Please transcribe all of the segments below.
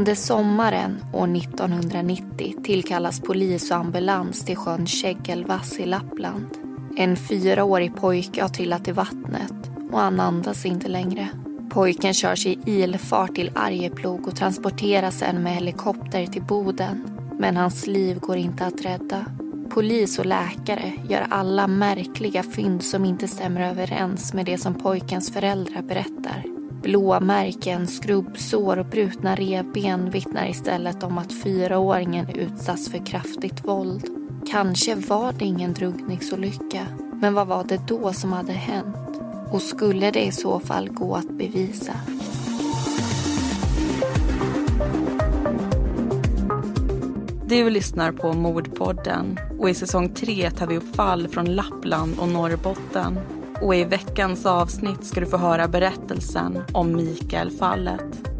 Under sommaren år 1990 tillkallas polis och ambulans till sjön Käggelvass i Lappland. En fyraårig pojke har trillat i vattnet och han andas inte längre. Pojken körs i ilfart till Arjeplog och transporteras sen med helikopter till Boden. Men hans liv går inte att rädda. Polis och läkare gör alla märkliga fynd som inte stämmer överens med det som pojkens föräldrar berättar. Blåmärken, skrubbsår och brutna revben vittnar istället om att fyraåringen utsatts för kraftigt våld. Kanske var det ingen drunkningsolycka, men vad var det då som hade hänt? Och skulle det i så fall gå att bevisa? Du lyssnar på Mordpodden och i säsong 3 tar vi upp fall från Lappland och Norrbotten. Och i veckans avsnitt ska du få höra berättelsen om Mikael-fallet.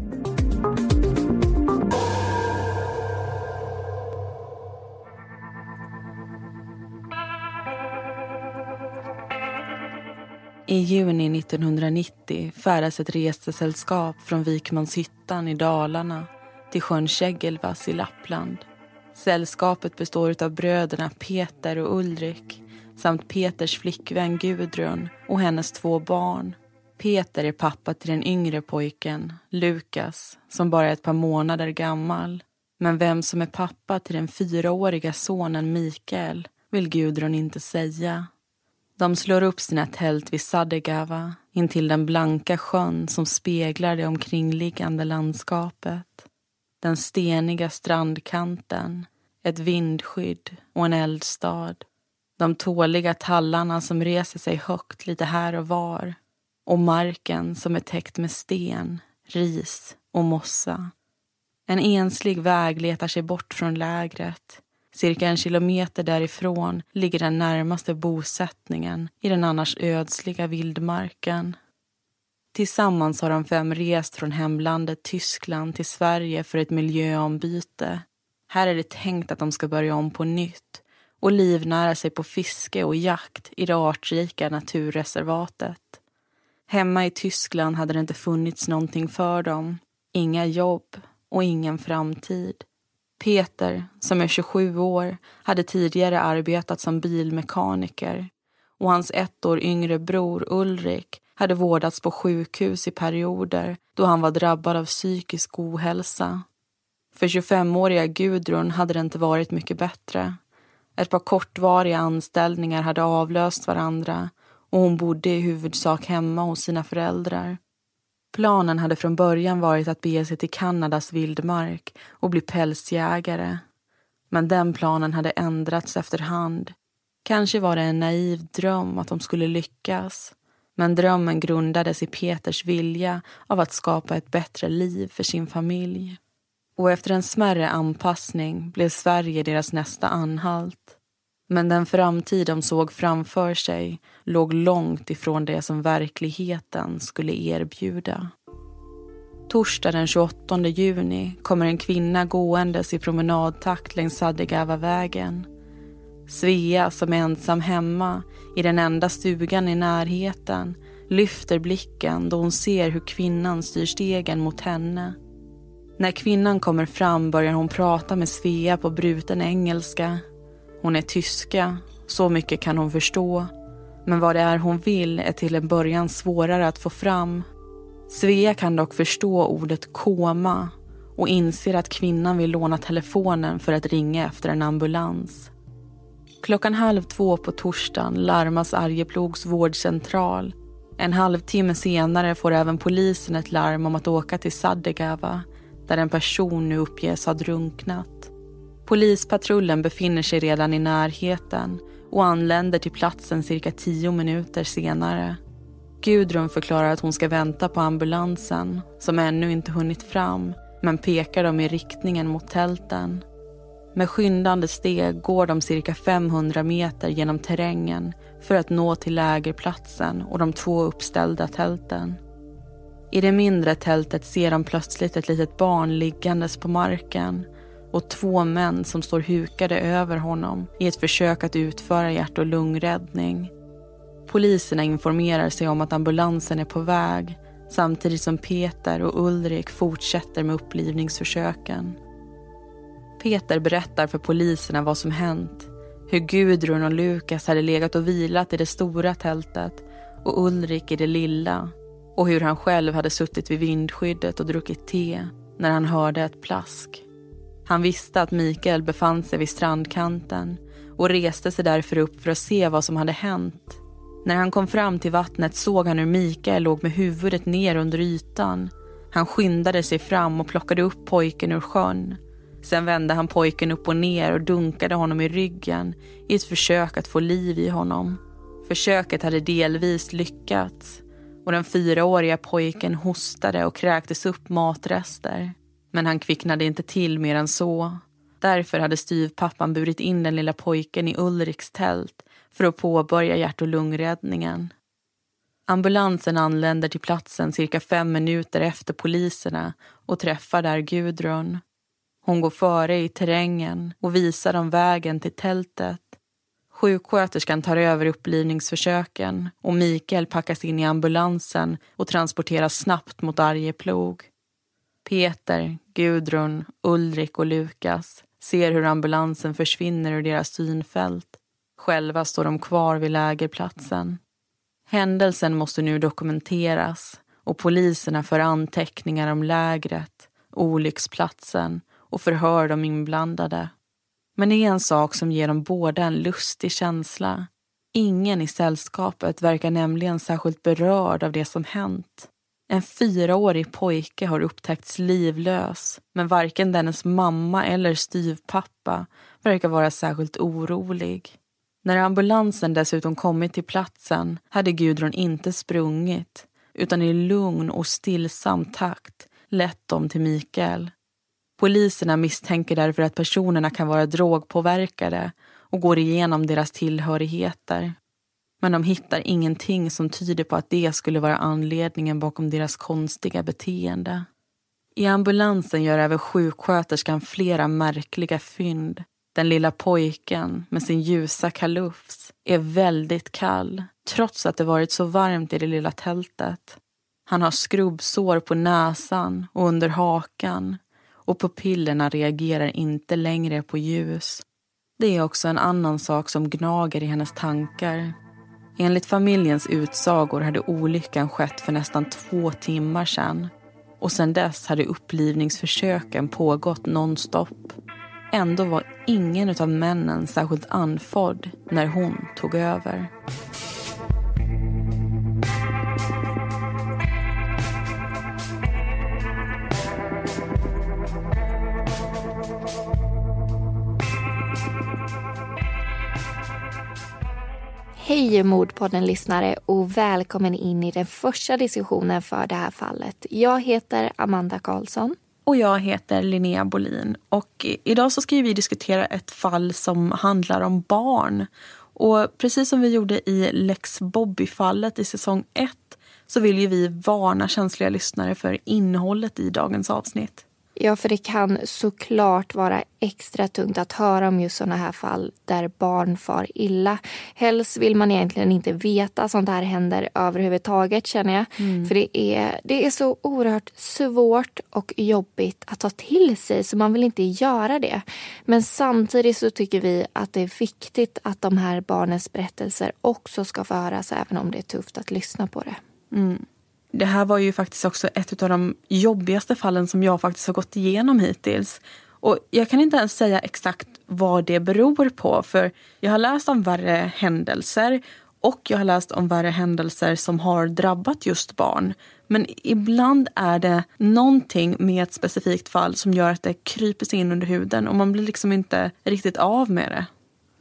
I juni 1990 färdas ett resesällskap från Vikmanshyttan i Dalarna till sjön Käggelvass i Lappland. Sällskapet består av bröderna Peter och Ulrik samt Peters flickvän Gudrun och hennes två barn. Peter är pappa till den yngre pojken, Lukas, som bara är ett par månader gammal. Men vem som är pappa till den fyraåriga sonen Mikael vill Gudrun inte säga. De slår upp sina tält vid Sadegava intill den blanka sjön som speglar det omkringliggande landskapet. Den steniga strandkanten, ett vindskydd och en eldstad. De tåliga tallarna som reser sig högt lite här och var och marken som är täckt med sten, ris och mossa. En enslig väg letar sig bort från lägret Cirka en kilometer därifrån ligger den närmaste bosättningen i den annars ödsliga vildmarken. Tillsammans har de fem rest från hemlandet Tyskland till Sverige för ett miljöombyte. Här är det tänkt att de ska börja om på nytt och livnära sig på fiske och jakt i det artrika naturreservatet. Hemma i Tyskland hade det inte funnits någonting för dem. Inga jobb och ingen framtid. Peter, som är 27 år, hade tidigare arbetat som bilmekaniker och hans ett år yngre bror Ulrik hade vårdats på sjukhus i perioder då han var drabbad av psykisk ohälsa. För 25-åriga Gudrun hade det inte varit mycket bättre. Ett par kortvariga anställningar hade avlöst varandra och hon bodde i huvudsak hemma hos sina föräldrar. Planen hade från början varit att bege sig till Kanadas vildmark och bli pälsjägare. Men den planen hade ändrats efterhand. Kanske var det en naiv dröm att de skulle lyckas. Men drömmen grundades i Peters vilja av att skapa ett bättre liv för sin familj. Och efter en smärre anpassning blev Sverige deras nästa anhalt. Men den framtid de såg framför sig låg långt ifrån det som verkligheten skulle erbjuda. Torsdag den 28 juni kommer en kvinna gåendes i promenadtakt längs Saddegavavägen. Svea, som är ensam hemma i den enda stugan i närheten lyfter blicken då hon ser hur kvinnan styr stegen mot henne. När kvinnan kommer fram börjar hon prata med Svea på bruten engelska hon är tyska, så mycket kan hon förstå. Men vad det är hon vill är till en början svårare att få fram. Svea kan dock förstå ordet koma och inser att kvinnan vill låna telefonen för att ringa efter en ambulans. Klockan halv två på torsdagen larmas Arjeplogs vårdcentral. En halvtimme senare får även polisen ett larm om att åka till Sadegava där en person nu uppges ha drunknat. Polispatrullen befinner sig redan i närheten och anländer till platsen cirka tio minuter senare. Gudrun förklarar att hon ska vänta på ambulansen som ännu inte hunnit fram men pekar dem i riktningen mot tälten. Med skyndande steg går de cirka 500 meter genom terrängen för att nå till lägerplatsen och de två uppställda tälten. I det mindre tältet ser de plötsligt ett litet barn liggandes på marken och två män som står hukade över honom i ett försök att utföra hjärt och lungräddning. Poliserna informerar sig om att ambulansen är på väg samtidigt som Peter och Ulrik fortsätter med upplivningsförsöken. Peter berättar för poliserna vad som hänt. Hur Gudrun och Lukas hade legat och vilat i det stora tältet och Ulrik i det lilla. Och hur han själv hade suttit vid vindskyddet och druckit te när han hörde ett plask. Han visste att Mikael befann sig vid strandkanten och reste sig därför upp för att se vad som hade hänt. När han kom fram till vattnet såg han hur Mikael låg med huvudet ner under ytan. Han skyndade sig fram och plockade upp pojken ur sjön. Sen vände han pojken upp och ner och dunkade honom i ryggen i ett försök att få liv i honom. Försöket hade delvis lyckats och den fyraåriga pojken hostade och kräktes upp matrester. Men han kvicknade inte till mer än så. Därför hade styvpappan burit in den lilla pojken i Ulriks tält för att påbörja hjärt och lungräddningen. Ambulansen anländer till platsen cirka fem minuter efter poliserna och träffar där Gudrun. Hon går före i terrängen och visar dem vägen till tältet. Sjuksköterskan tar över upplivningsförsöken och Mikael packas in i ambulansen och transporteras snabbt mot Arjeplog. Peter, Gudrun, Ulrik och Lukas ser hur ambulansen försvinner ur deras synfält. Själva står de kvar vid lägerplatsen. Händelsen måste nu dokumenteras och poliserna för anteckningar om lägret, olycksplatsen och förhör de inblandade. Men det är en sak som ger dem båda en lustig känsla. Ingen i sällskapet verkar nämligen särskilt berörd av det som hänt. En fyraårig pojke har upptäckts livlös men varken dennes mamma eller styvpappa verkar vara särskilt orolig. När ambulansen dessutom kommit till platsen hade Gudrun inte sprungit utan i lugn och stillsam takt lett dem till Mikael. Poliserna misstänker därför att personerna kan vara drogpåverkade och går igenom deras tillhörigheter. Men de hittar ingenting som tyder på att det skulle vara anledningen bakom deras konstiga beteende. I ambulansen gör även sjuksköterskan flera märkliga fynd. Den lilla pojken med sin ljusa kalufs är väldigt kall trots att det varit så varmt i det lilla tältet. Han har skrubbsår på näsan och under hakan och pupillerna reagerar inte längre på ljus. Det är också en annan sak som gnager i hennes tankar. Enligt familjens utsagor hade olyckan skett för nästan två timmar sedan och sedan dess hade upplivningsförsöken pågått nonstop. Ändå var ingen av männen särskilt anfodd när hon tog över. Hej Mordpodden-lyssnare och välkommen in i den första diskussionen för det här fallet. Jag heter Amanda Karlsson. Och jag heter Linnea Bolin. Och idag så ska vi diskutera ett fall som handlar om barn. Och precis som vi gjorde i Lex Bobby-fallet i säsong 1 så vill ju vi varna känsliga lyssnare för innehållet i dagens avsnitt. Ja, för det kan såklart vara extra tungt att höra om just sådana här fall där barn far illa. Helst vill man egentligen inte veta sånt här händer överhuvudtaget känner jag. Mm. För det är, det är så oerhört svårt och jobbigt att ta till sig så man vill inte göra det. Men samtidigt så tycker vi att det är viktigt att de här barnens berättelser också ska få höras även om det är tufft att lyssna på det. Mm. Det här var ju faktiskt också ett av de jobbigaste fallen som jag faktiskt har gått igenom hittills. Och jag kan inte ens säga exakt vad det beror på för jag har läst om värre händelser och jag har läst om värre händelser som har drabbat just barn. Men ibland är det någonting med ett specifikt fall som gör att det kryper sig in under huden och man blir liksom inte riktigt av med det.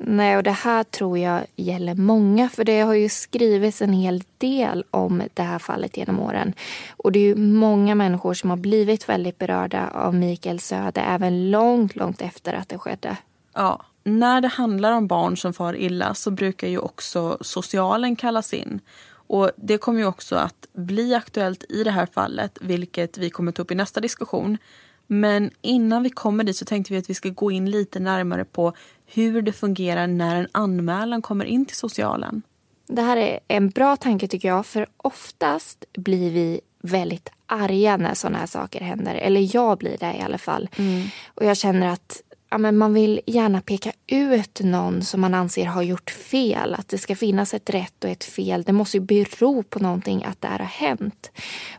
Nej, och det här tror jag gäller många för det har ju skrivits en hel del om det här fallet genom åren. Och det är ju många människor som har blivit väldigt berörda av Mikaels öde även långt, långt efter att det skedde. Ja, när det handlar om barn som far illa så brukar ju också socialen kallas in. Och Det kommer ju också att bli aktuellt i det här fallet, vilket vi kommer ta upp i nästa diskussion. Men innan vi kommer dit så tänkte vi att vi ska gå in lite närmare på hur det fungerar när en anmälan kommer in till socialen. Det här är en bra tanke tycker jag, för oftast blir vi väldigt arga när sådana här saker händer. Eller jag blir det i alla fall. Mm. Och jag känner att ja, men man vill gärna peka ut någon som man anser har gjort fel. Att det ska finnas ett rätt och ett fel. Det måste ju bero på någonting att det här har hänt.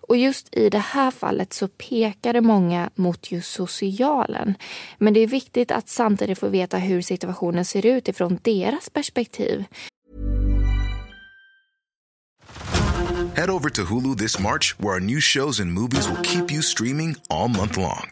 Och just i det här fallet så pekar det många mot just socialen. Men det är viktigt att samtidigt få veta hur situationen ser ut ifrån deras perspektiv. Head over to Hulu this March where our new shows and movies will keep you streaming all month long.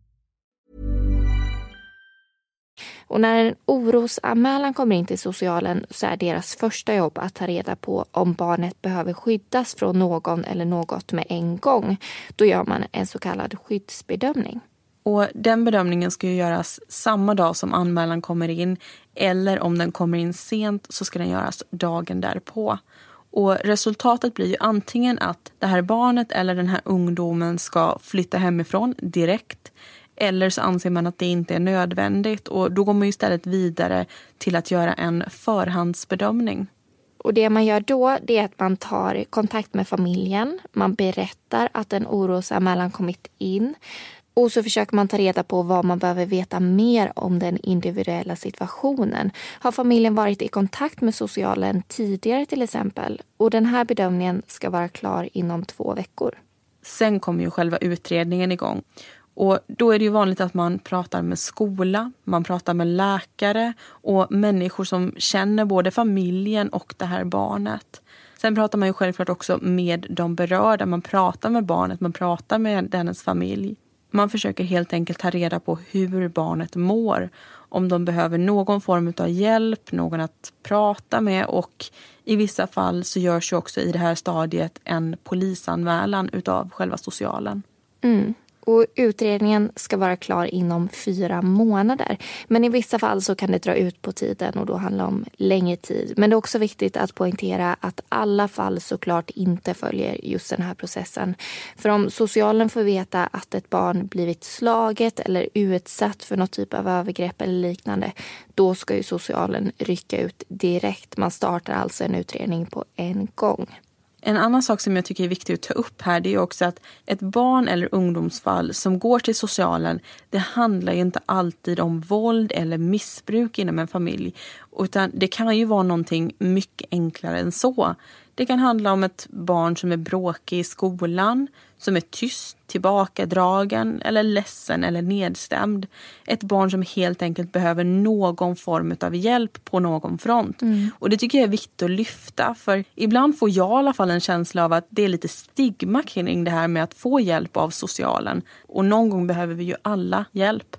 Och när en orosanmälan kommer in till socialen så är deras första jobb att ta reda på om barnet behöver skyddas från någon eller något med en gång. Då gör man en så kallad skyddsbedömning. Och Den bedömningen ska göras samma dag som anmälan kommer in eller om den kommer in sent så ska den göras dagen därpå. Och Resultatet blir ju antingen att det här barnet eller den här ungdomen ska flytta hemifrån direkt eller så anser man att det inte är nödvändigt och då går man istället vidare till att göra en förhandsbedömning. Och det man gör då det är att man tar kontakt med familjen. Man berättar att en orosanmälan kommit in. Och så försöker man ta reda på vad man behöver veta mer om den individuella situationen. Har familjen varit i kontakt med socialen tidigare till exempel? Och den här bedömningen ska vara klar inom två veckor. Sen kommer ju själva utredningen igång. Och då är det ju vanligt att man pratar med skola, man pratar med läkare och människor som känner både familjen och det här barnet. Sen pratar man ju självklart också med de berörda. Man pratar med barnet, man pratar med dennes familj. Man försöker helt enkelt ta reda på hur barnet mår. Om de behöver någon form av hjälp, någon att prata med och i vissa fall så görs ju också i det här stadiet en polisanmälan utav själva socialen. Mm. Och utredningen ska vara klar inom fyra månader. Men i vissa fall så kan det dra ut på tiden och då handla om längre tid. Men det är också viktigt att poängtera att alla fall såklart inte följer just den här processen. För om socialen får veta att ett barn blivit slaget eller utsatt för något typ av övergrepp eller liknande, då ska ju socialen rycka ut direkt. Man startar alltså en utredning på en gång. En annan sak som jag tycker är viktig att ta upp här det är också att ett barn eller ungdomsfall som går till socialen det handlar ju inte alltid om våld eller missbruk inom en familj. Utan det kan ju vara någonting mycket enklare än så. Det kan handla om ett barn som är bråkig i skolan, som är tyst, tillbakadragen eller ledsen eller nedstämd. Ett barn som helt enkelt behöver någon form av hjälp på någon front. Mm. Och det tycker jag är viktigt att lyfta för ibland får jag i alla fall en känsla av att det är lite stigma kring det här med att få hjälp av socialen. Och någon gång behöver vi ju alla hjälp.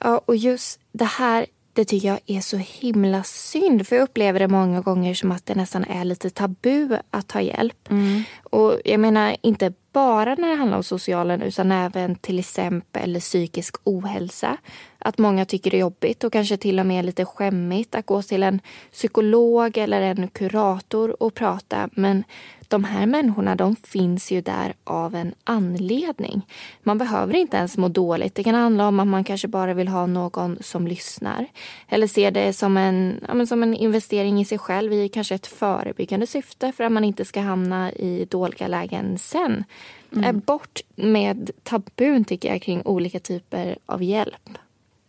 Ja, och just det här det tycker jag är så himla synd. För jag upplever det många gånger som att det nästan är lite tabu att ta hjälp. Mm. Och jag menar inte bara när det handlar om socialen utan även till exempel psykisk ohälsa. Att många tycker det är jobbigt och kanske till och med lite skämmigt att gå till en psykolog eller en kurator och prata. Men de här människorna de finns ju där av en anledning. Man behöver inte ens må dåligt. Det kan handla om att man kanske bara vill ha någon som lyssnar. Eller ser det som en, ja, som en investering i sig själv i kanske ett förebyggande syfte för att man inte ska hamna i dåliga lägen sen. Mm. Bort med tabun tycker jag kring olika typer av hjälp.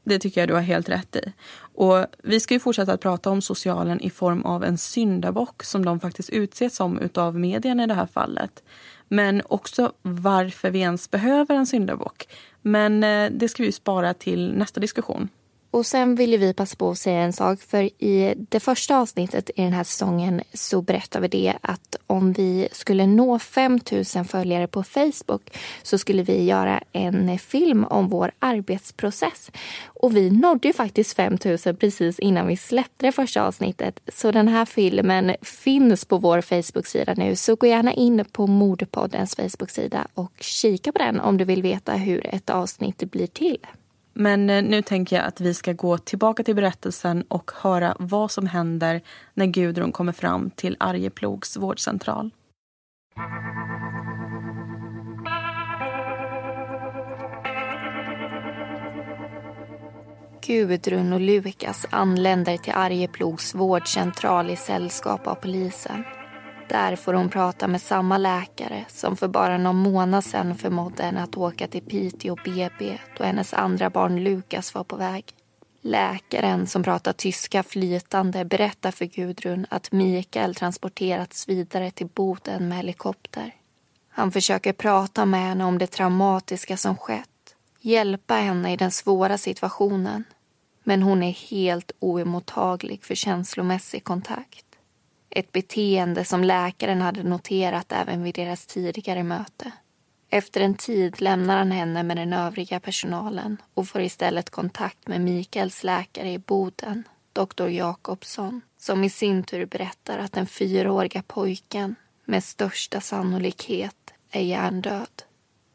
Det tycker jag du har helt rätt i. Och vi ska ju fortsätta att prata om socialen i form av en syndabock som de faktiskt utses som utav medierna i det här fallet. Men också varför vi ens behöver en syndabock. Men eh, det ska vi spara till nästa diskussion. Och sen vill vi passa på att säga en sak. För i det första avsnittet i den här säsongen så berättar vi det att om vi skulle nå 5000 följare på Facebook så skulle vi göra en film om vår arbetsprocess. Och vi nådde ju faktiskt 5000 precis innan vi släppte det första avsnittet. Så den här filmen finns på vår Facebook-sida nu. Så gå gärna in på Mordpoddens Facebook-sida och kika på den om du vill veta hur ett avsnitt blir till. Men eh, nu tänker jag att vi ska gå tillbaka till berättelsen och höra vad som händer när Gudrun kommer fram till Arjeplogs vårdcentral. Gudrun och Lukas anländer till Arjeplogs vårdcentral i sällskap av polisen. Där får hon prata med samma läkare som för bara någon månad sedan förmådde henne att åka till Piteå BB då hennes andra barn Lukas var på väg. Läkaren som pratar tyska flytande berättar för Gudrun att Mikael transporterats vidare till Boden med helikopter. Han försöker prata med henne om det traumatiska som skett, hjälpa henne i den svåra situationen. Men hon är helt oemottaglig för känslomässig kontakt. Ett beteende som läkaren hade noterat även vid deras tidigare möte. Efter en tid lämnar han henne med den övriga personalen och får istället kontakt med Mikaels läkare i Boden, doktor Jakobsson som i sin tur berättar att den fyraåriga pojken med största sannolikhet är hjärndöd.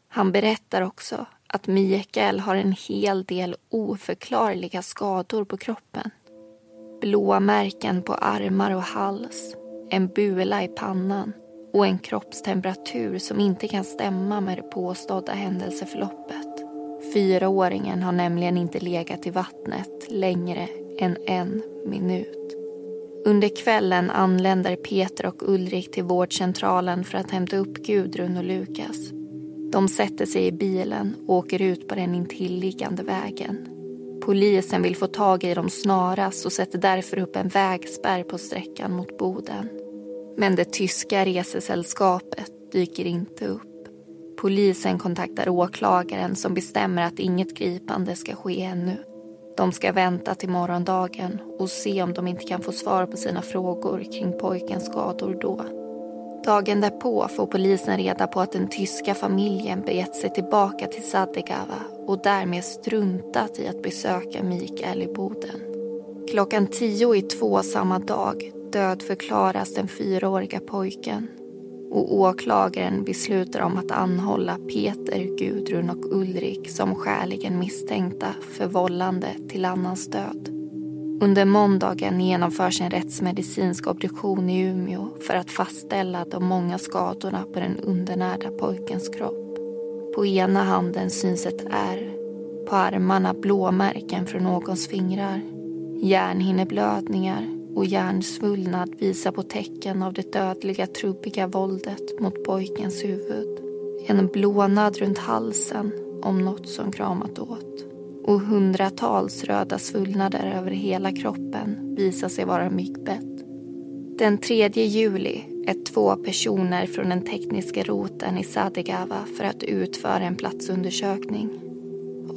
Han berättar också att Mikael har en hel del oförklarliga skador på kroppen blåmärken på armar och hals, en bula i pannan och en kroppstemperatur som inte kan stämma med det påstådda händelseförloppet. Fyraåringen har nämligen inte legat i vattnet längre än en minut. Under kvällen anländer Peter och Ulrik till vårdcentralen för att hämta upp Gudrun och Lukas. De sätter sig i bilen och åker ut på den intilliggande vägen. Polisen vill få tag i dem snarast och sätter därför upp en vägspärr på sträckan mot Boden. Men det tyska resesällskapet dyker inte upp. Polisen kontaktar åklagaren som bestämmer att inget gripande ska ske ännu. De ska vänta till morgondagen och se om de inte kan få svar på sina frågor kring pojkens skador då. Dagen därpå får polisen reda på att den tyska familjen begett sig tillbaka till Sadegava och därmed struntat i att besöka Mikael i Boden. Klockan tio i två samma dag dödförklaras den fyraåriga pojken och åklagaren beslutar om att anhålla Peter, Gudrun och Ulrik som skäligen misstänkta för vållande till annans död. Under måndagen genomförs en rättsmedicinsk obduktion i Umeå för att fastställa de många skadorna på den undernärda pojkens kropp. På ena handen syns ett ärr, på armarna blåmärken från någons fingrar. Hjärnhinneblödningar och hjärnsvullnad visar på tecken av det dödliga trubbiga våldet mot pojkens huvud. En blånad runt halsen om något som kramat åt och hundratals röda svullnader över hela kroppen visar sig vara myggbett. Den 3 juli är två personer från den tekniska roten i Sadigava för att utföra en platsundersökning.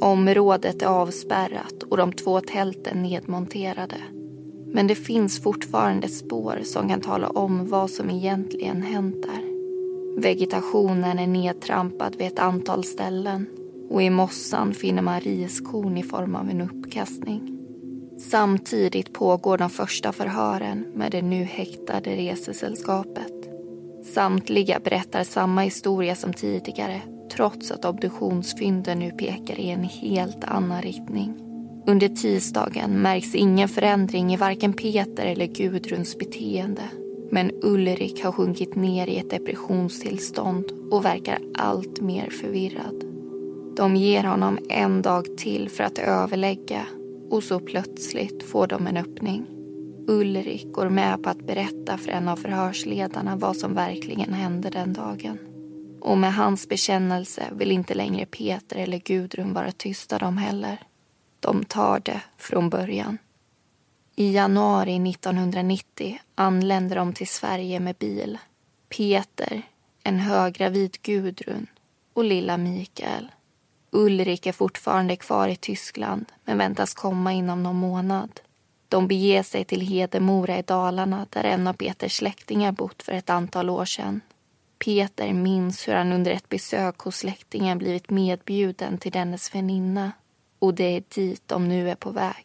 Området är avspärrat och de två tälten nedmonterade. Men det finns fortfarande spår som kan tala om vad som egentligen hänt där. Vegetationen är nedtrampad vid ett antal ställen och i mossan finner man riskorn i form av en uppkastning. Samtidigt pågår de första förhören med det nu häktade resesällskapet. Samtliga berättar samma historia som tidigare trots att obduktionsfynden nu pekar i en helt annan riktning. Under tisdagen märks ingen förändring i varken Peter eller Gudruns beteende. Men Ulrik har sjunkit ner i ett depressionstillstånd och verkar allt mer förvirrad. De ger honom en dag till för att överlägga och så plötsligt får de en öppning. Ulrik går med på att berätta för en av förhörsledarna vad som verkligen hände den dagen. Och med hans bekännelse vill inte längre Peter eller Gudrun vara tysta de heller. De tar det från början. I januari 1990 anländer de till Sverige med bil. Peter, en höggravid Gudrun och lilla Mikael. Ulrik är fortfarande kvar i Tyskland men väntas komma inom någon månad. De beger sig till Hedemora i Dalarna där en av Peters släktingar bott för ett antal år sedan. Peter minns hur han under ett besök hos släktingen blivit medbjuden till dennes väninna och det är dit de nu är på väg.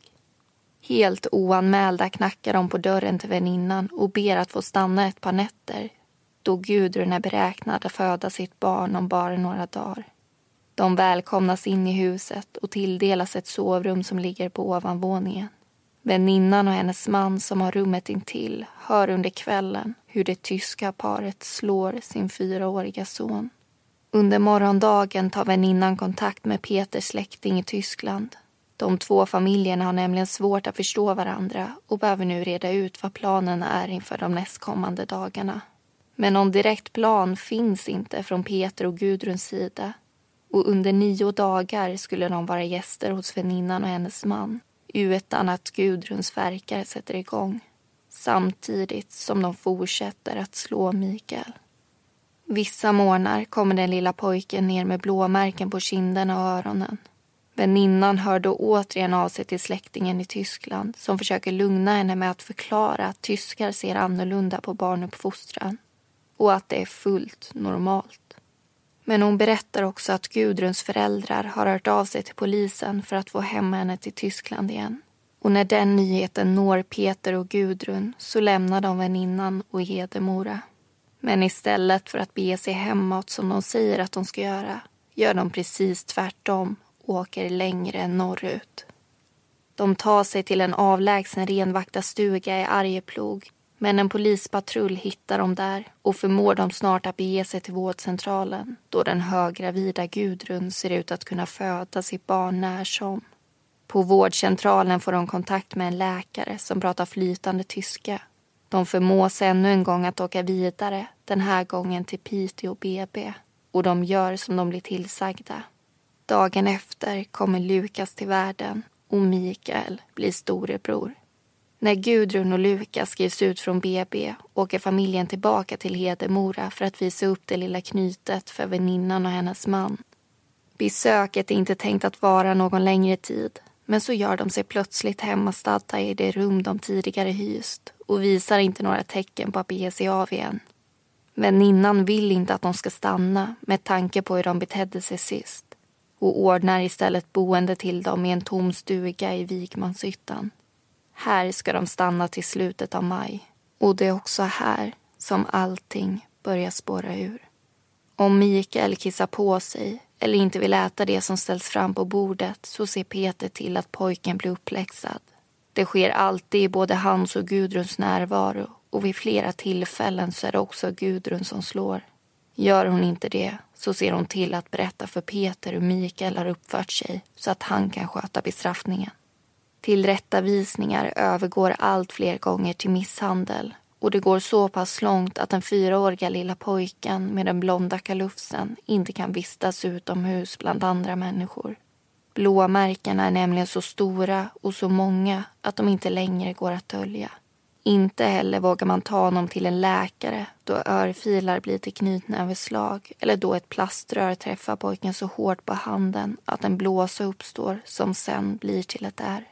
Helt oanmälda knackar de på dörren till väninnan och ber att få stanna ett par nätter då Gudrun är beräknad att föda sitt barn om bara några dagar. De välkomnas in i huset och tilldelas ett sovrum som ligger på ovanvåningen. Väninnan och hennes man som har rummet intill hör under kvällen hur det tyska paret slår sin fyraåriga son. Under morgondagen tar väninnan kontakt med Peters släkting i Tyskland. De två familjerna har nämligen svårt att förstå varandra och behöver nu reda ut vad planen är inför de nästkommande dagarna. Men någon direkt plan finns inte från Peter och Gudruns sida. Och under nio dagar skulle de vara gäster hos väninnan och hennes man utan att Gudruns verkar sätter igång samtidigt som de fortsätter att slå Mikael. Vissa morgnar kommer den lilla pojken ner med blåmärken på kinderna och öronen. Väninnan hör då återigen av sig till släktingen i Tyskland som försöker lugna henne med att förklara att tyskar ser annorlunda på barnuppfostran och att det är fullt normalt. Men hon berättar också att Gudruns föräldrar har hört av sig till polisen för att få hem henne till Tyskland igen. Och när den nyheten når Peter och Gudrun så lämnar de väninnan och Hedemora. Men istället för att bege sig hemåt som de säger att de ska göra gör de precis tvärtom och åker längre norrut. De tar sig till en avlägsen renvaktarstuga i Arjeplog men en polispatrull hittar dem där och förmår dem snart att bege sig till vårdcentralen då den höggravida Gudrun ser ut att kunna föda sitt barn när som. På vårdcentralen får de kontakt med en läkare som pratar flytande tyska. De förmås ännu en gång att åka vidare, den här gången till Piteå BB. Och de gör som de blir tillsagda. Dagen efter kommer Lukas till världen och Mikael blir storebror. När Gudrun och Lukas skrivs ut från BB åker familjen tillbaka till Hedemora för att visa upp det lilla knytet för väninnan och hennes man. Besöket är inte tänkt att vara någon längre tid men så gör de sig plötsligt hemmastadda i det rum de tidigare hyst och visar inte några tecken på att bege sig av igen. Väninnan vill inte att de ska stanna med tanke på hur de betedde sig sist och ordnar istället boende till dem i en tom stuga i Vikmanshyttan. Här ska de stanna till slutet av maj. Och det är också här som allting börjar spåra ur. Om Mikael kissar på sig eller inte vill äta det som ställs fram på bordet så ser Peter till att pojken blir uppläxad. Det sker alltid i både hans och Gudruns närvaro och vid flera tillfällen så är det också Gudrun som slår. Gör hon inte det så ser hon till att berätta för Peter hur Mikael har uppfört sig så att han kan sköta bestraffningen. Tillrättavisningar övergår allt fler gånger till misshandel och det går så pass långt att den fyraåriga lilla pojken med den blonda kalufsen inte kan vistas utomhus bland andra människor. Blåmärkena är nämligen så stora och så många att de inte längre går att dölja. Inte heller vågar man ta honom till en läkare då örfilar blir till knytnäveslag eller då ett plaströr träffar pojken så hårt på handen att en blåsa uppstår som sen blir till ett ärr.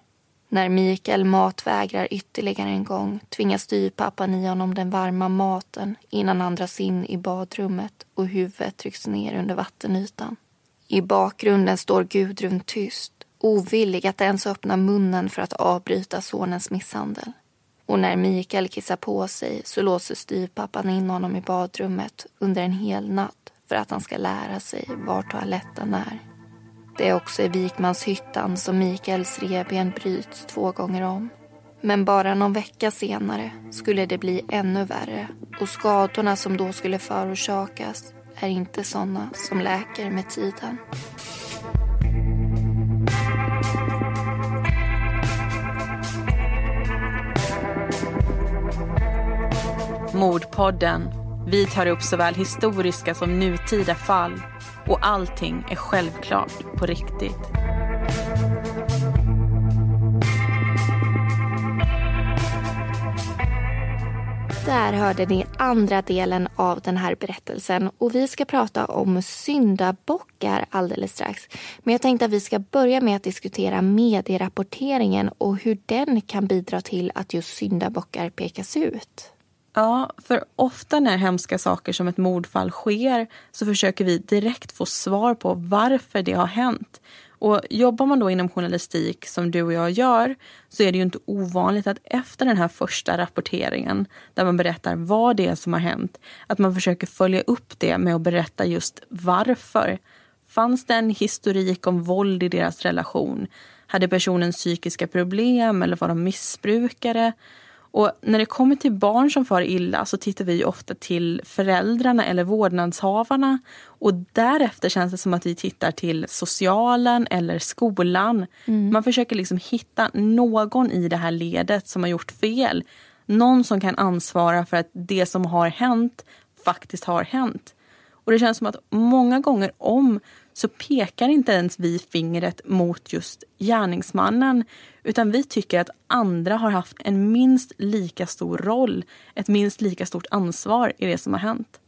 När Mikael matvägrar ytterligare en gång tvingas styvpappan i honom den varma maten innan han dras in i badrummet och huvudet trycks ner under vattenytan. I bakgrunden står Gudrun tyst, ovillig att ens öppna munnen för att avbryta sonens misshandel. Och när Mikael kissar på sig så låser styvpappan in honom i badrummet under en hel natt för att han ska lära sig var toaletten är. Det är också i Vikmanshyttan som Mikaels reben bryts två gånger om. Men bara någon vecka senare skulle det bli ännu värre och skadorna som då skulle förorsakas är inte sådana som läker med tiden. Mordpodden. Vi tar upp såväl historiska som nutida fall och allting är självklart på riktigt. Där hörde ni andra delen av den här berättelsen och vi ska prata om syndabockar alldeles strax. Men jag tänkte att vi ska börja med att diskutera medierapporteringen och hur den kan bidra till att just syndabockar pekas ut. Ja, för ofta när hemska saker som ett mordfall sker så försöker vi direkt få svar på varför det har hänt. Och Jobbar man då inom journalistik som du och jag gör så är det ju inte ovanligt att efter den här första rapporteringen där man berättar vad det är som har hänt att man försöker följa upp det med att berätta just varför. Fanns det en historik om våld i deras relation? Hade personen psykiska problem eller var de missbrukare? Och när det kommer till barn som far illa så tittar vi ofta till föräldrarna eller vårdnadshavarna. Och därefter känns det som att vi tittar till socialen eller skolan. Mm. Man försöker liksom hitta någon i det här ledet som har gjort fel. Någon som kan ansvara för att det som har hänt faktiskt har hänt. Och det känns som att många gånger om så pekar inte ens vi fingret mot just gärningsmannen utan vi tycker att andra har haft en minst lika stor roll, ett minst lika stort ansvar i det som har hänt.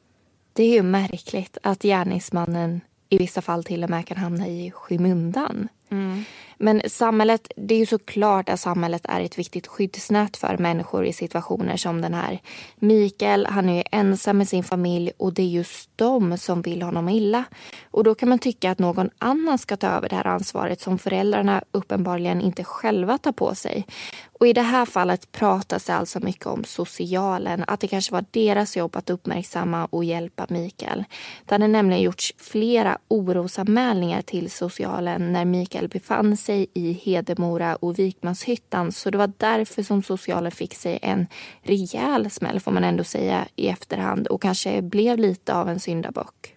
Det är ju märkligt att gärningsmannen i vissa fall till och med kan hamna i skymundan. Mm. Men samhället, det är ju såklart att samhället är ett viktigt skyddsnät för människor i situationer som den här. Mikael, han är ju ensam med sin familj och det är just de som vill honom illa. Och då kan man tycka att någon annan ska ta över det här ansvaret som föräldrarna uppenbarligen inte själva tar på sig. Och i det här fallet pratas det alltså mycket om socialen, att det kanske var deras jobb att uppmärksamma och hjälpa Mikael. Det hade nämligen gjorts flera orosanmälningar till socialen när Mikael befann sig i Hedemora och Vikmanshyttan så det var därför som socialen fick sig en rejäl smäll får man ändå säga i efterhand och kanske blev lite av en syndabock.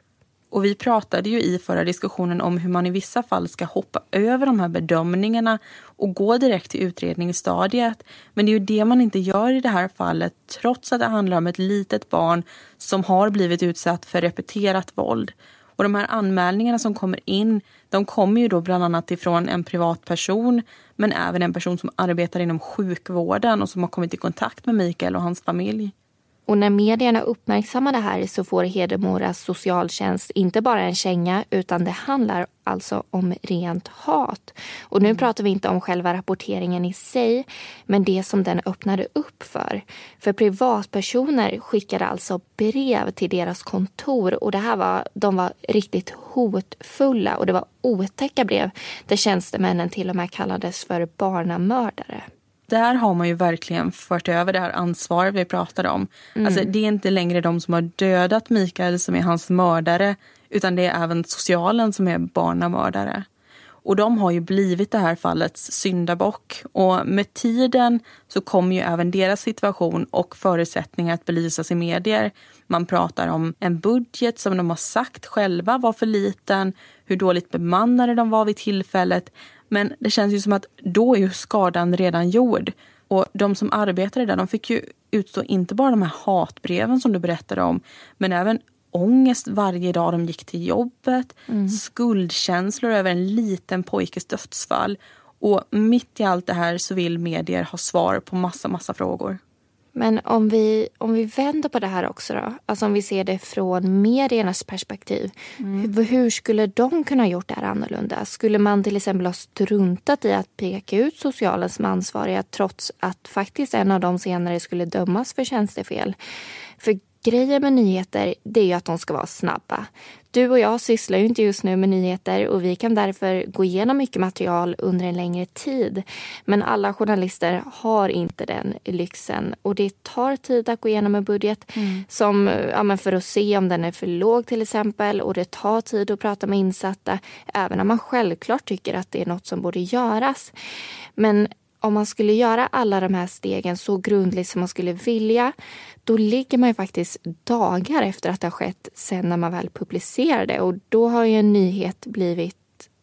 Och vi pratade ju i förra diskussionen om hur man i vissa fall ska hoppa över de här bedömningarna och gå direkt till utredningsstadiet. Men det är ju det man inte gör i det här fallet trots att det handlar om ett litet barn som har blivit utsatt för repeterat våld. Och de här anmälningarna som kommer in, de kommer ju då bland annat ifrån en privatperson men även en person som arbetar inom sjukvården och som har kommit i kontakt med Mikael och hans familj. Och när medierna uppmärksammar det här så får Hedemoras socialtjänst inte bara en känga utan det handlar alltså om rent hat. Och nu mm. pratar vi inte om själva rapporteringen i sig men det som den öppnade upp för. För privatpersoner skickade alltså brev till deras kontor och det här var, de var riktigt hotfulla och det var otäcka brev där tjänstemännen till och med kallades för barnamördare där har man ju verkligen fört över det här ansvaret vi pratade om. Mm. Alltså, det är inte längre de som har dödat Mikael som är hans mördare utan det är även socialen som är barnamördare. Och de har ju blivit det här fallets syndabock. Och med tiden så kommer ju även deras situation och förutsättningar att belysas i medier. Man pratar om en budget som de har sagt själva var för liten, hur dåligt bemannade de var vid tillfället. Men det känns ju som att då är ju skadan redan gjord. Och de som arbetade där de fick ju utstå inte bara de här hatbreven som du berättade om men även ångest varje dag de gick till jobbet, mm. skuldkänslor över en liten pojkes dödsfall. Och mitt i allt det här så vill medier ha svar på massa, massa frågor. Men om vi, om vi vänder på det här också då, alltså om vi ser det från mediernas perspektiv. Mm. Hur, hur, skulle de kunna ha gjort det här annorlunda? Skulle man till exempel ha struntat i att peka ut socialen som ansvariga trots att faktiskt en av dem senare skulle dömas för tjänstefel? För grejen med nyheter det är ju att de ska vara snabba. Du och jag sysslar ju inte just nu med nyheter och vi kan därför gå igenom mycket material under en längre tid. Men alla journalister har inte den lyxen och det tar tid att gå igenom en budget mm. som, ja, för att se om den är för låg till exempel och det tar tid att prata med insatta även om man självklart tycker att det är något som borde göras. Men om man skulle göra alla de här stegen så grundligt som man skulle vilja då ligger man ju faktiskt dagar efter att det har skett sen när man väl publicerade. Och då har ju en nyhet blivit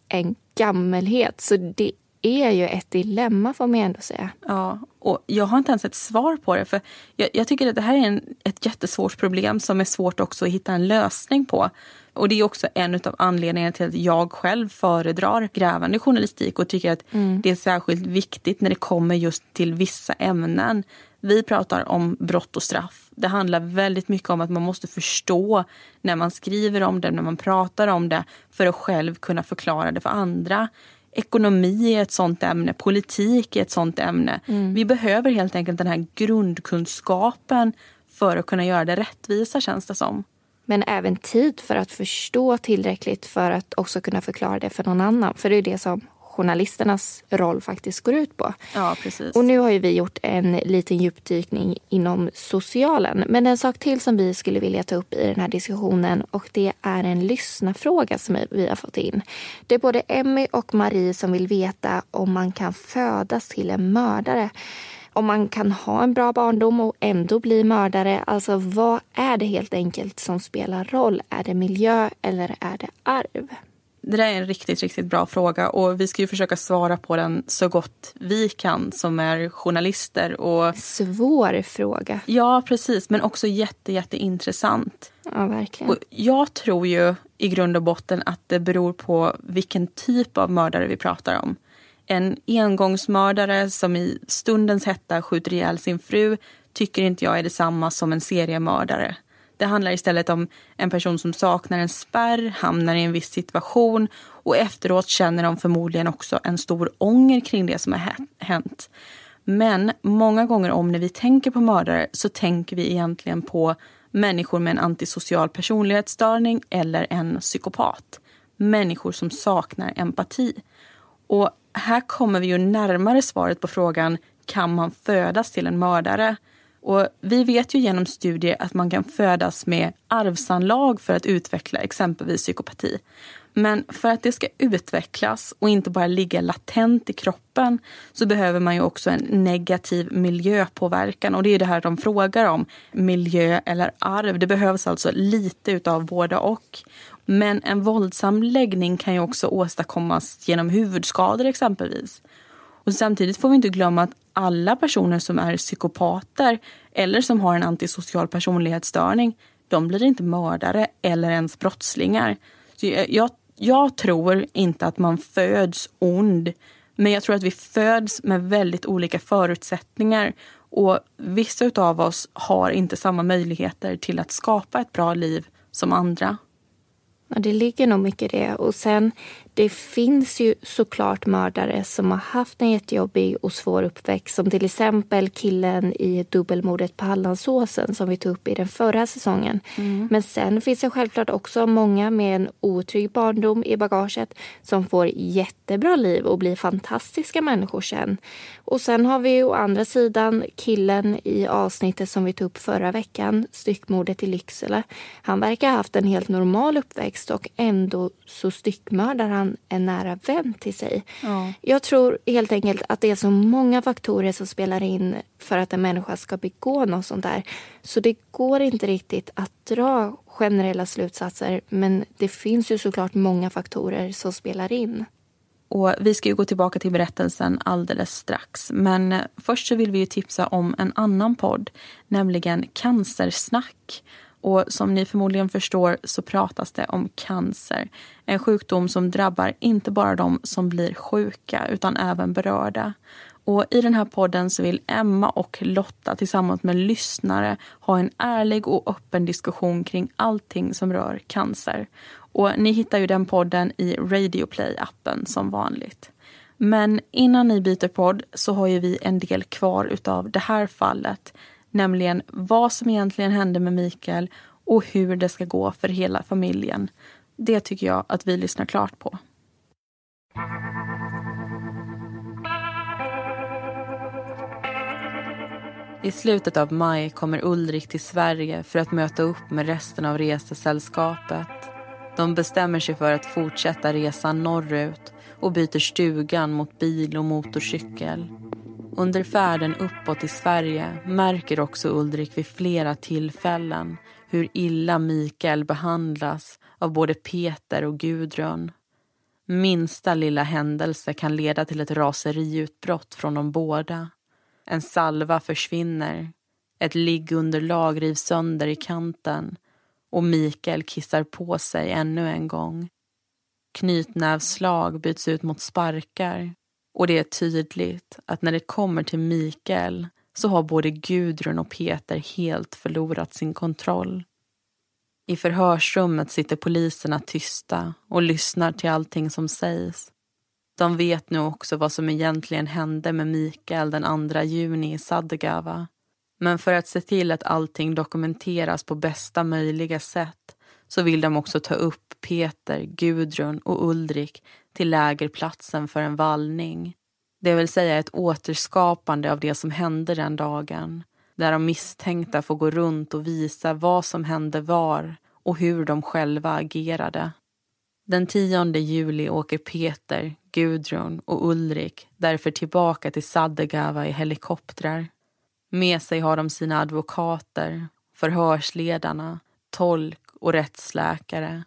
en gammelhet. Så det är ju ett dilemma får man ändå säga. Ja, och jag har inte ens ett svar på det. För jag, jag tycker att det här är en, ett jättesvårt problem som är svårt också att hitta en lösning på. Och det är också en av anledningarna till att jag själv föredrar grävande journalistik och tycker att mm. det är särskilt viktigt när det kommer just till vissa ämnen. Vi pratar om brott och straff. Det handlar väldigt mycket om att man måste förstå när man skriver om det, när man pratar om det för att själv kunna förklara det för andra. Ekonomi är ett sånt ämne, politik är ett sånt ämne. Mm. Vi behöver helt enkelt den här grundkunskapen för att kunna göra det rättvisa känns det som. Men även tid för att förstå tillräckligt för att också kunna förklara det för någon annan. För det är det som journalisternas roll faktiskt går ut på. Ja, precis. Och nu har ju vi gjort en liten djupdykning inom socialen. Men en sak till som vi skulle vilja ta upp i den här diskussionen och det är en lyssnarfråga som vi har fått in. Det är både Emmy och Marie som vill veta om man kan födas till en mördare om man kan ha en bra barndom och ändå bli mördare. Alltså vad är det helt enkelt som spelar roll? Är det miljö eller är det arv? Det där är en riktigt, riktigt bra fråga och vi ska ju försöka svara på den så gott vi kan som är journalister. Och... Svår fråga. Ja, precis, men också jätte, jätteintressant. Ja, verkligen. Och jag tror ju i grund och botten att det beror på vilken typ av mördare vi pratar om. En engångsmördare som i stundens hetta skjuter ihjäl sin fru tycker inte jag är detsamma som en seriemördare. Det handlar istället om en person som saknar en spärr, hamnar i en viss situation och efteråt känner de förmodligen också en stor ånger kring det som har hänt. Men många gånger om när vi tänker på mördare så tänker vi egentligen på människor med en antisocial personlighetsstörning eller en psykopat. Människor som saknar empati. Och här kommer vi ju närmare svaret på frågan kan man födas till en mördare? Och vi vet ju genom studier att man kan födas med arvsanlag för att utveckla exempelvis psykopati. Men för att det ska utvecklas och inte bara ligga latent i kroppen så behöver man ju också en negativ miljöpåverkan. Och det är det här de frågar om, miljö eller arv. Det behövs alltså lite utav båda och. Men en våldsam läggning kan ju också åstadkommas genom huvudskador exempelvis. Och samtidigt får vi inte glömma att alla personer som är psykopater eller som har en antisocial personlighetsstörning, de blir inte mördare eller ens brottslingar. Så jag, jag tror inte att man föds ond, men jag tror att vi föds med väldigt olika förutsättningar och vissa av oss har inte samma möjligheter till att skapa ett bra liv som andra. Ja, det ligger nog mycket i det. Och sen, det finns ju såklart mördare som har haft en jättejobbig och svår uppväxt. Som till exempel killen i dubbelmordet på Hallandsåsen som vi tog upp i den förra säsongen. Mm. Men sen finns det självklart också många med en otrygg barndom i bagaget som får jättebra liv och blir fantastiska människor sen. Och sen har vi å andra sidan killen i avsnittet som vi tog upp förra veckan, styckmordet i Lycksele. Han verkar ha haft en helt normal uppväxt och ändå så styckmördar han en nära vän till sig. Ja. Jag tror helt enkelt att det är så många faktorer som spelar in för att en människa ska begå något sånt där. Så det går inte riktigt att dra generella slutsatser men det finns ju såklart många faktorer som spelar in. Och vi ska ju gå tillbaka till berättelsen alldeles strax. Men först så vill vi ju tipsa om en annan podd, nämligen Cancersnack. Och som ni förmodligen förstår så pratas det om cancer. En sjukdom som drabbar inte bara de som blir sjuka utan även berörda. Och I den här podden så vill Emma och Lotta tillsammans med lyssnare ha en ärlig och öppen diskussion kring allting som rör cancer. Och Ni hittar ju den podden i Radioplay-appen som vanligt. Men innan ni byter podd så har ju vi en del kvar utav det här fallet. Nämligen vad som egentligen hände med Mikael och hur det ska gå för hela familjen. Det tycker jag att vi lyssnar klart på. I slutet av maj kommer Ulrik till Sverige för att möta upp med resten av resesällskapet. De bestämmer sig för att fortsätta resan norrut och byter stugan mot bil och motorcykel. Under färden uppåt i Sverige märker också Ulrik vid flera tillfällen hur illa Mikael behandlas av både Peter och Gudrun. Minsta lilla händelse kan leda till ett raseriutbrott från de båda. En salva försvinner, ett liggunderlag rivs sönder i kanten och Mikael kissar på sig ännu en gång. Knytnävsslag byts ut mot sparkar och det är tydligt att när det kommer till Mikael så har både Gudrun och Peter helt förlorat sin kontroll. I förhörsrummet sitter poliserna tysta och lyssnar till allting som sägs. De vet nu också vad som egentligen hände med Mikael den 2 juni i Sadegava. Men för att se till att allting dokumenteras på bästa möjliga sätt så vill de också ta upp Peter, Gudrun och Ulrik till lägerplatsen för en vallning. Det vill säga ett återskapande av det som hände den dagen där de misstänkta får gå runt och visa vad som hände var och hur de själva agerade. Den 10 juli åker Peter, Gudrun och Ulrik därför tillbaka till Sadegava i helikoptrar. Med sig har de sina advokater, förhörsledarna, tolk och rättsläkare.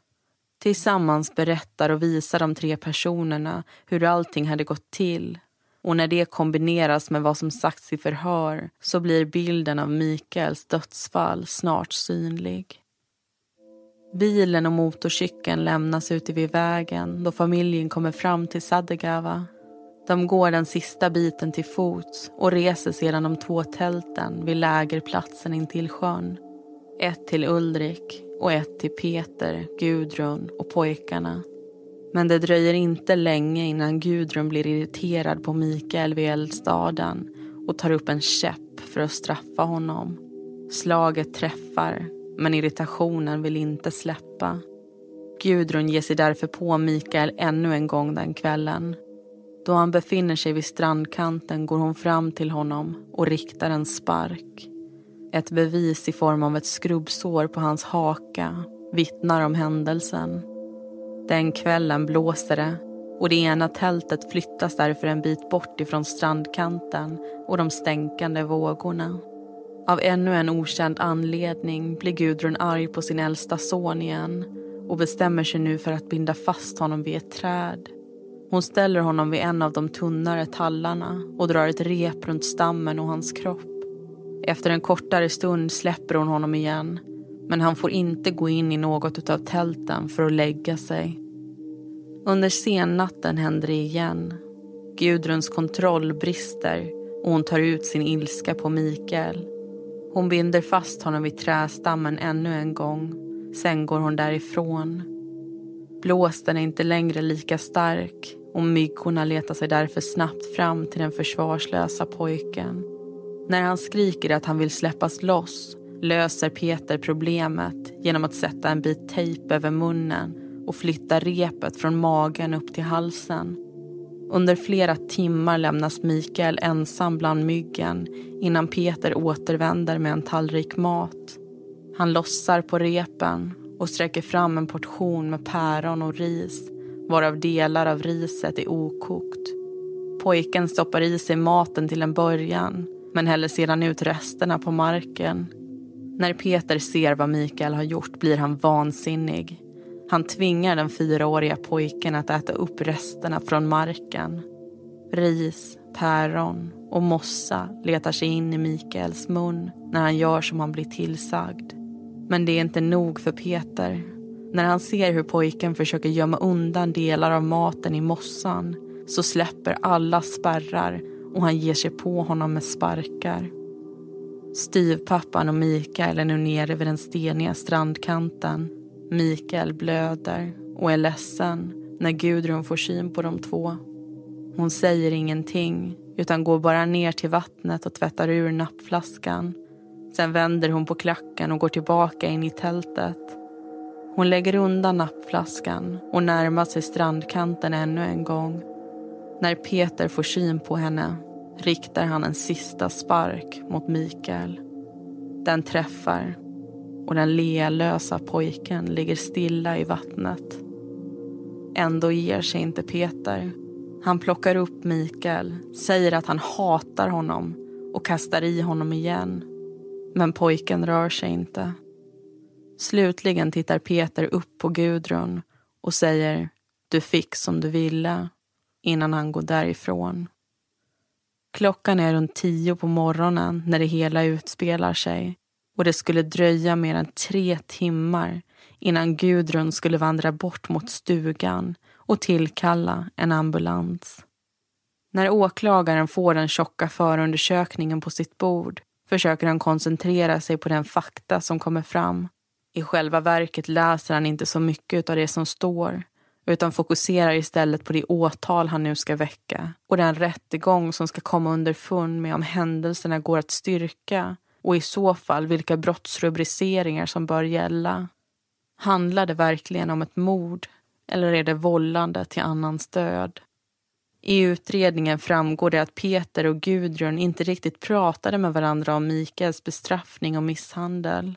Tillsammans berättar och visar de tre personerna hur allting hade gått till och när det kombineras med vad som sagts i förhör så blir bilden av Mikaels dödsfall snart synlig. Bilen och motorcykeln lämnas ute vid vägen då familjen kommer fram till Sadegava. De går den sista biten till fots och reser sedan de två tälten vid lägerplatsen intill sjön. Ett till Ulrik och ett till Peter, Gudrun och pojkarna. Men det dröjer inte länge innan Gudrun blir irriterad på Mikael vid eldstaden och tar upp en käpp för att straffa honom. Slaget träffar, men irritationen vill inte släppa. Gudrun ger sig därför på Mikael ännu en gång den kvällen. Då han befinner sig vid strandkanten går hon fram till honom och riktar en spark. Ett bevis i form av ett skrubbsår på hans haka vittnar om händelsen. Den kvällen blåser det och det ena tältet flyttas därför en bit bort ifrån strandkanten och de stänkande vågorna. Av ännu en okänd anledning blir Gudrun arg på sin äldsta son igen och bestämmer sig nu för att binda fast honom vid ett träd. Hon ställer honom vid en av de tunnare tallarna och drar ett rep runt stammen och hans kropp. Efter en kortare stund släpper hon honom igen men han får inte gå in i något av tälten för att lägga sig. Under sennatten händer det igen. Gudruns kontroll brister och hon tar ut sin ilska på Mikael. Hon binder fast honom vid trästammen ännu en gång. Sen går hon därifrån. Blåsten är inte längre lika stark och myggorna letar sig därför snabbt fram till den försvarslösa pojken. När han skriker att han vill släppas loss löser Peter problemet genom att sätta en bit tejp över munnen och flytta repet från magen upp till halsen. Under flera timmar lämnas Mikael ensam bland myggen innan Peter återvänder med en tallrik mat. Han lossar på repen och sträcker fram en portion med päron och ris varav delar av riset är okokt. Pojken stoppar i sig maten till en början men häller sedan ut resterna på marken. När Peter ser vad Mikael har gjort blir han vansinnig. Han tvingar den fyraåriga pojken att äta upp resterna från marken. Ris, päron och mossa letar sig in i Mikaels mun när han gör som han blir tillsagd. Men det är inte nog för Peter. När han ser hur pojken försöker gömma undan delar av maten i mossan så släpper alla spärrar och han ger sig på honom med sparkar. Styvpappan och Mikael är nu nere vid den steniga strandkanten. Mikael blöder och är ledsen när Gudrun får syn på de två. Hon säger ingenting utan går bara ner till vattnet och tvättar ur nappflaskan. Sen vänder hon på klacken och går tillbaka in i tältet. Hon lägger undan nappflaskan och närmar sig strandkanten ännu en gång. När Peter får syn på henne riktar han en sista spark mot Mikael. Den träffar och den lealösa pojken ligger stilla i vattnet. Ändå ger sig inte Peter. Han plockar upp Mikael, säger att han hatar honom och kastar i honom igen. Men pojken rör sig inte. Slutligen tittar Peter upp på Gudrun och säger du fick som du ville innan han går därifrån. Klockan är runt tio på morgonen när det hela utspelar sig och det skulle dröja mer än tre timmar innan Gudrun skulle vandra bort mot stugan och tillkalla en ambulans. När åklagaren får den tjocka förundersökningen på sitt bord försöker han koncentrera sig på den fakta som kommer fram. I själva verket läser han inte så mycket av det som står utan fokuserar istället på det åtal han nu ska väcka och den rättegång som ska komma underfund med om händelserna går att styrka och i så fall vilka brottsrubriceringar som bör gälla. Handlar det verkligen om ett mord eller är det vållande till annans död? I utredningen framgår det att Peter och Gudrun inte riktigt pratade med varandra om Mikaels bestraffning och misshandel.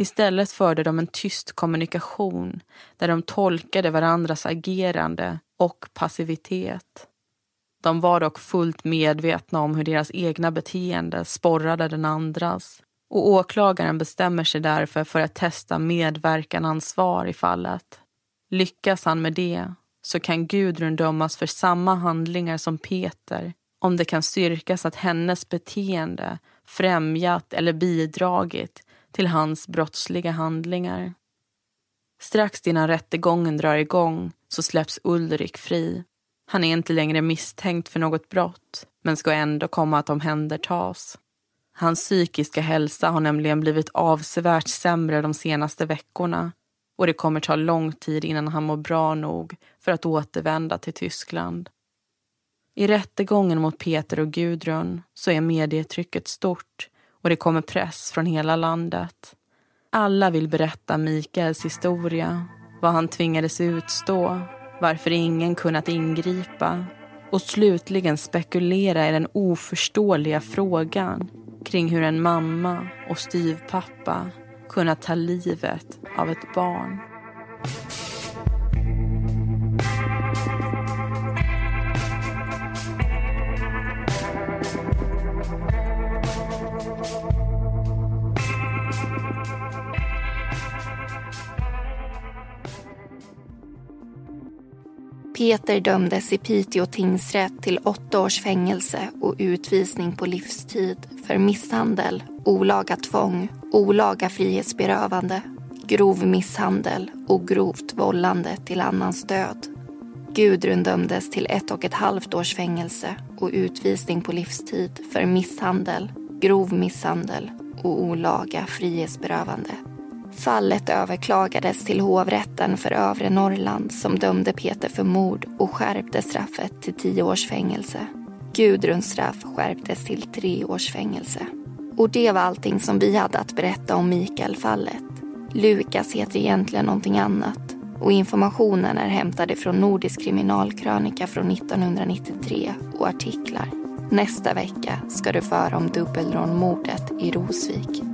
Istället förde de en tyst kommunikation där de tolkade varandras agerande och passivitet. De var dock fullt medvetna om hur deras egna beteende sporrade den andras och åklagaren bestämmer sig därför för att testa medverkanansvar i fallet. Lyckas han med det så kan Gudrun dömas för samma handlingar som Peter om det kan styrkas att hennes beteende främjat eller bidragit till hans brottsliga handlingar. Strax innan rättegången drar igång så släpps Ulrik fri. Han är inte längre misstänkt för något brott men ska ändå komma att omhändertas. Hans psykiska hälsa har nämligen blivit avsevärt sämre de senaste veckorna och det kommer ta lång tid innan han mår bra nog för att återvända till Tyskland. I rättegången mot Peter och Gudrun så är medietrycket stort och det kommer press från hela landet. Alla vill berätta Mikaels historia, vad han tvingades utstå, varför ingen kunnat ingripa och slutligen spekulera i den oförståeliga frågan kring hur en mamma och styvpappa kunnat ta livet av ett barn. Peter dömdes i Piteå tingsrätt till åtta års fängelse och utvisning på livstid för misshandel, olaga tvång, olaga frihetsberövande, grov misshandel och grovt vållande till annans död. Gudrun dömdes till ett och ett halvt års fängelse och utvisning på livstid för misshandel, grov misshandel och olaga frihetsberövande. Fallet överklagades till hovrätten för övre Norrland som dömde Peter för mord och skärpte straffet till tio års fängelse. Gudruns straff skärptes till tre års fängelse. Och det var allting som vi hade att berätta om Mikael-fallet. Lukas heter egentligen någonting annat och informationen är hämtad från Nordisk kriminalkrönika från 1993 och artiklar. Nästa vecka ska du få höra om dubbelrånmordet i Rosvik.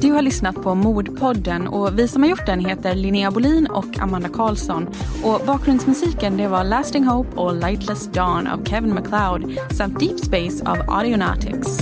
Du har lyssnat på Mordpodden och vi som har gjort den heter Linnea Bolin och Amanda Karlsson. Och bakgrundsmusiken det var Lasting Hope och Lightless Dawn av Kevin MacLeod samt Deep Space av Audionautics.